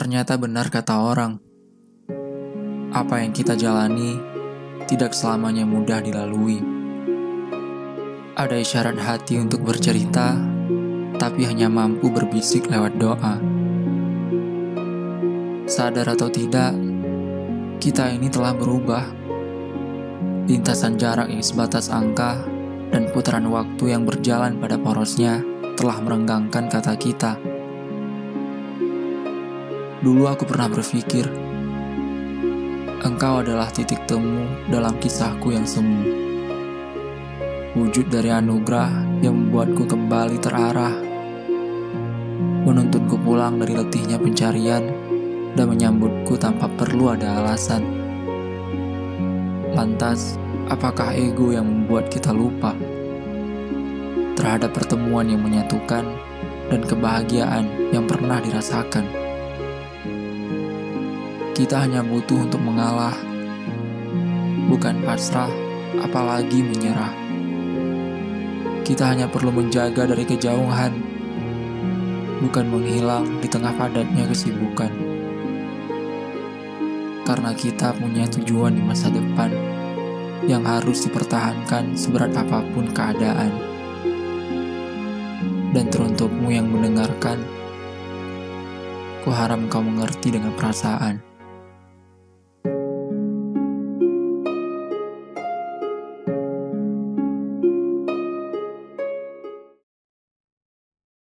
Ternyata benar kata orang, apa yang kita jalani tidak selamanya mudah dilalui. Ada isyarat hati untuk bercerita, tapi hanya mampu berbisik lewat doa. Sadar atau tidak, kita ini telah berubah. Lintasan jarak yang sebatas angka dan putaran waktu yang berjalan pada porosnya telah merenggangkan kata kita. Dulu aku pernah berpikir, engkau adalah titik temu dalam kisahku yang semu. Wujud dari anugerah yang membuatku kembali terarah, menuntunku pulang dari letihnya pencarian, dan menyambutku tanpa perlu ada alasan. Lantas, apakah ego yang membuat kita lupa terhadap pertemuan yang menyatukan dan kebahagiaan yang pernah dirasakan? Kita hanya butuh untuk mengalah, bukan pasrah, apalagi menyerah. Kita hanya perlu menjaga dari kejauhan, bukan menghilang di tengah padatnya kesibukan. Karena kita punya tujuan di masa depan yang harus dipertahankan seberat apa pun keadaan. Dan teruntukmu yang mendengarkan, ku harap kau mengerti dengan perasaan.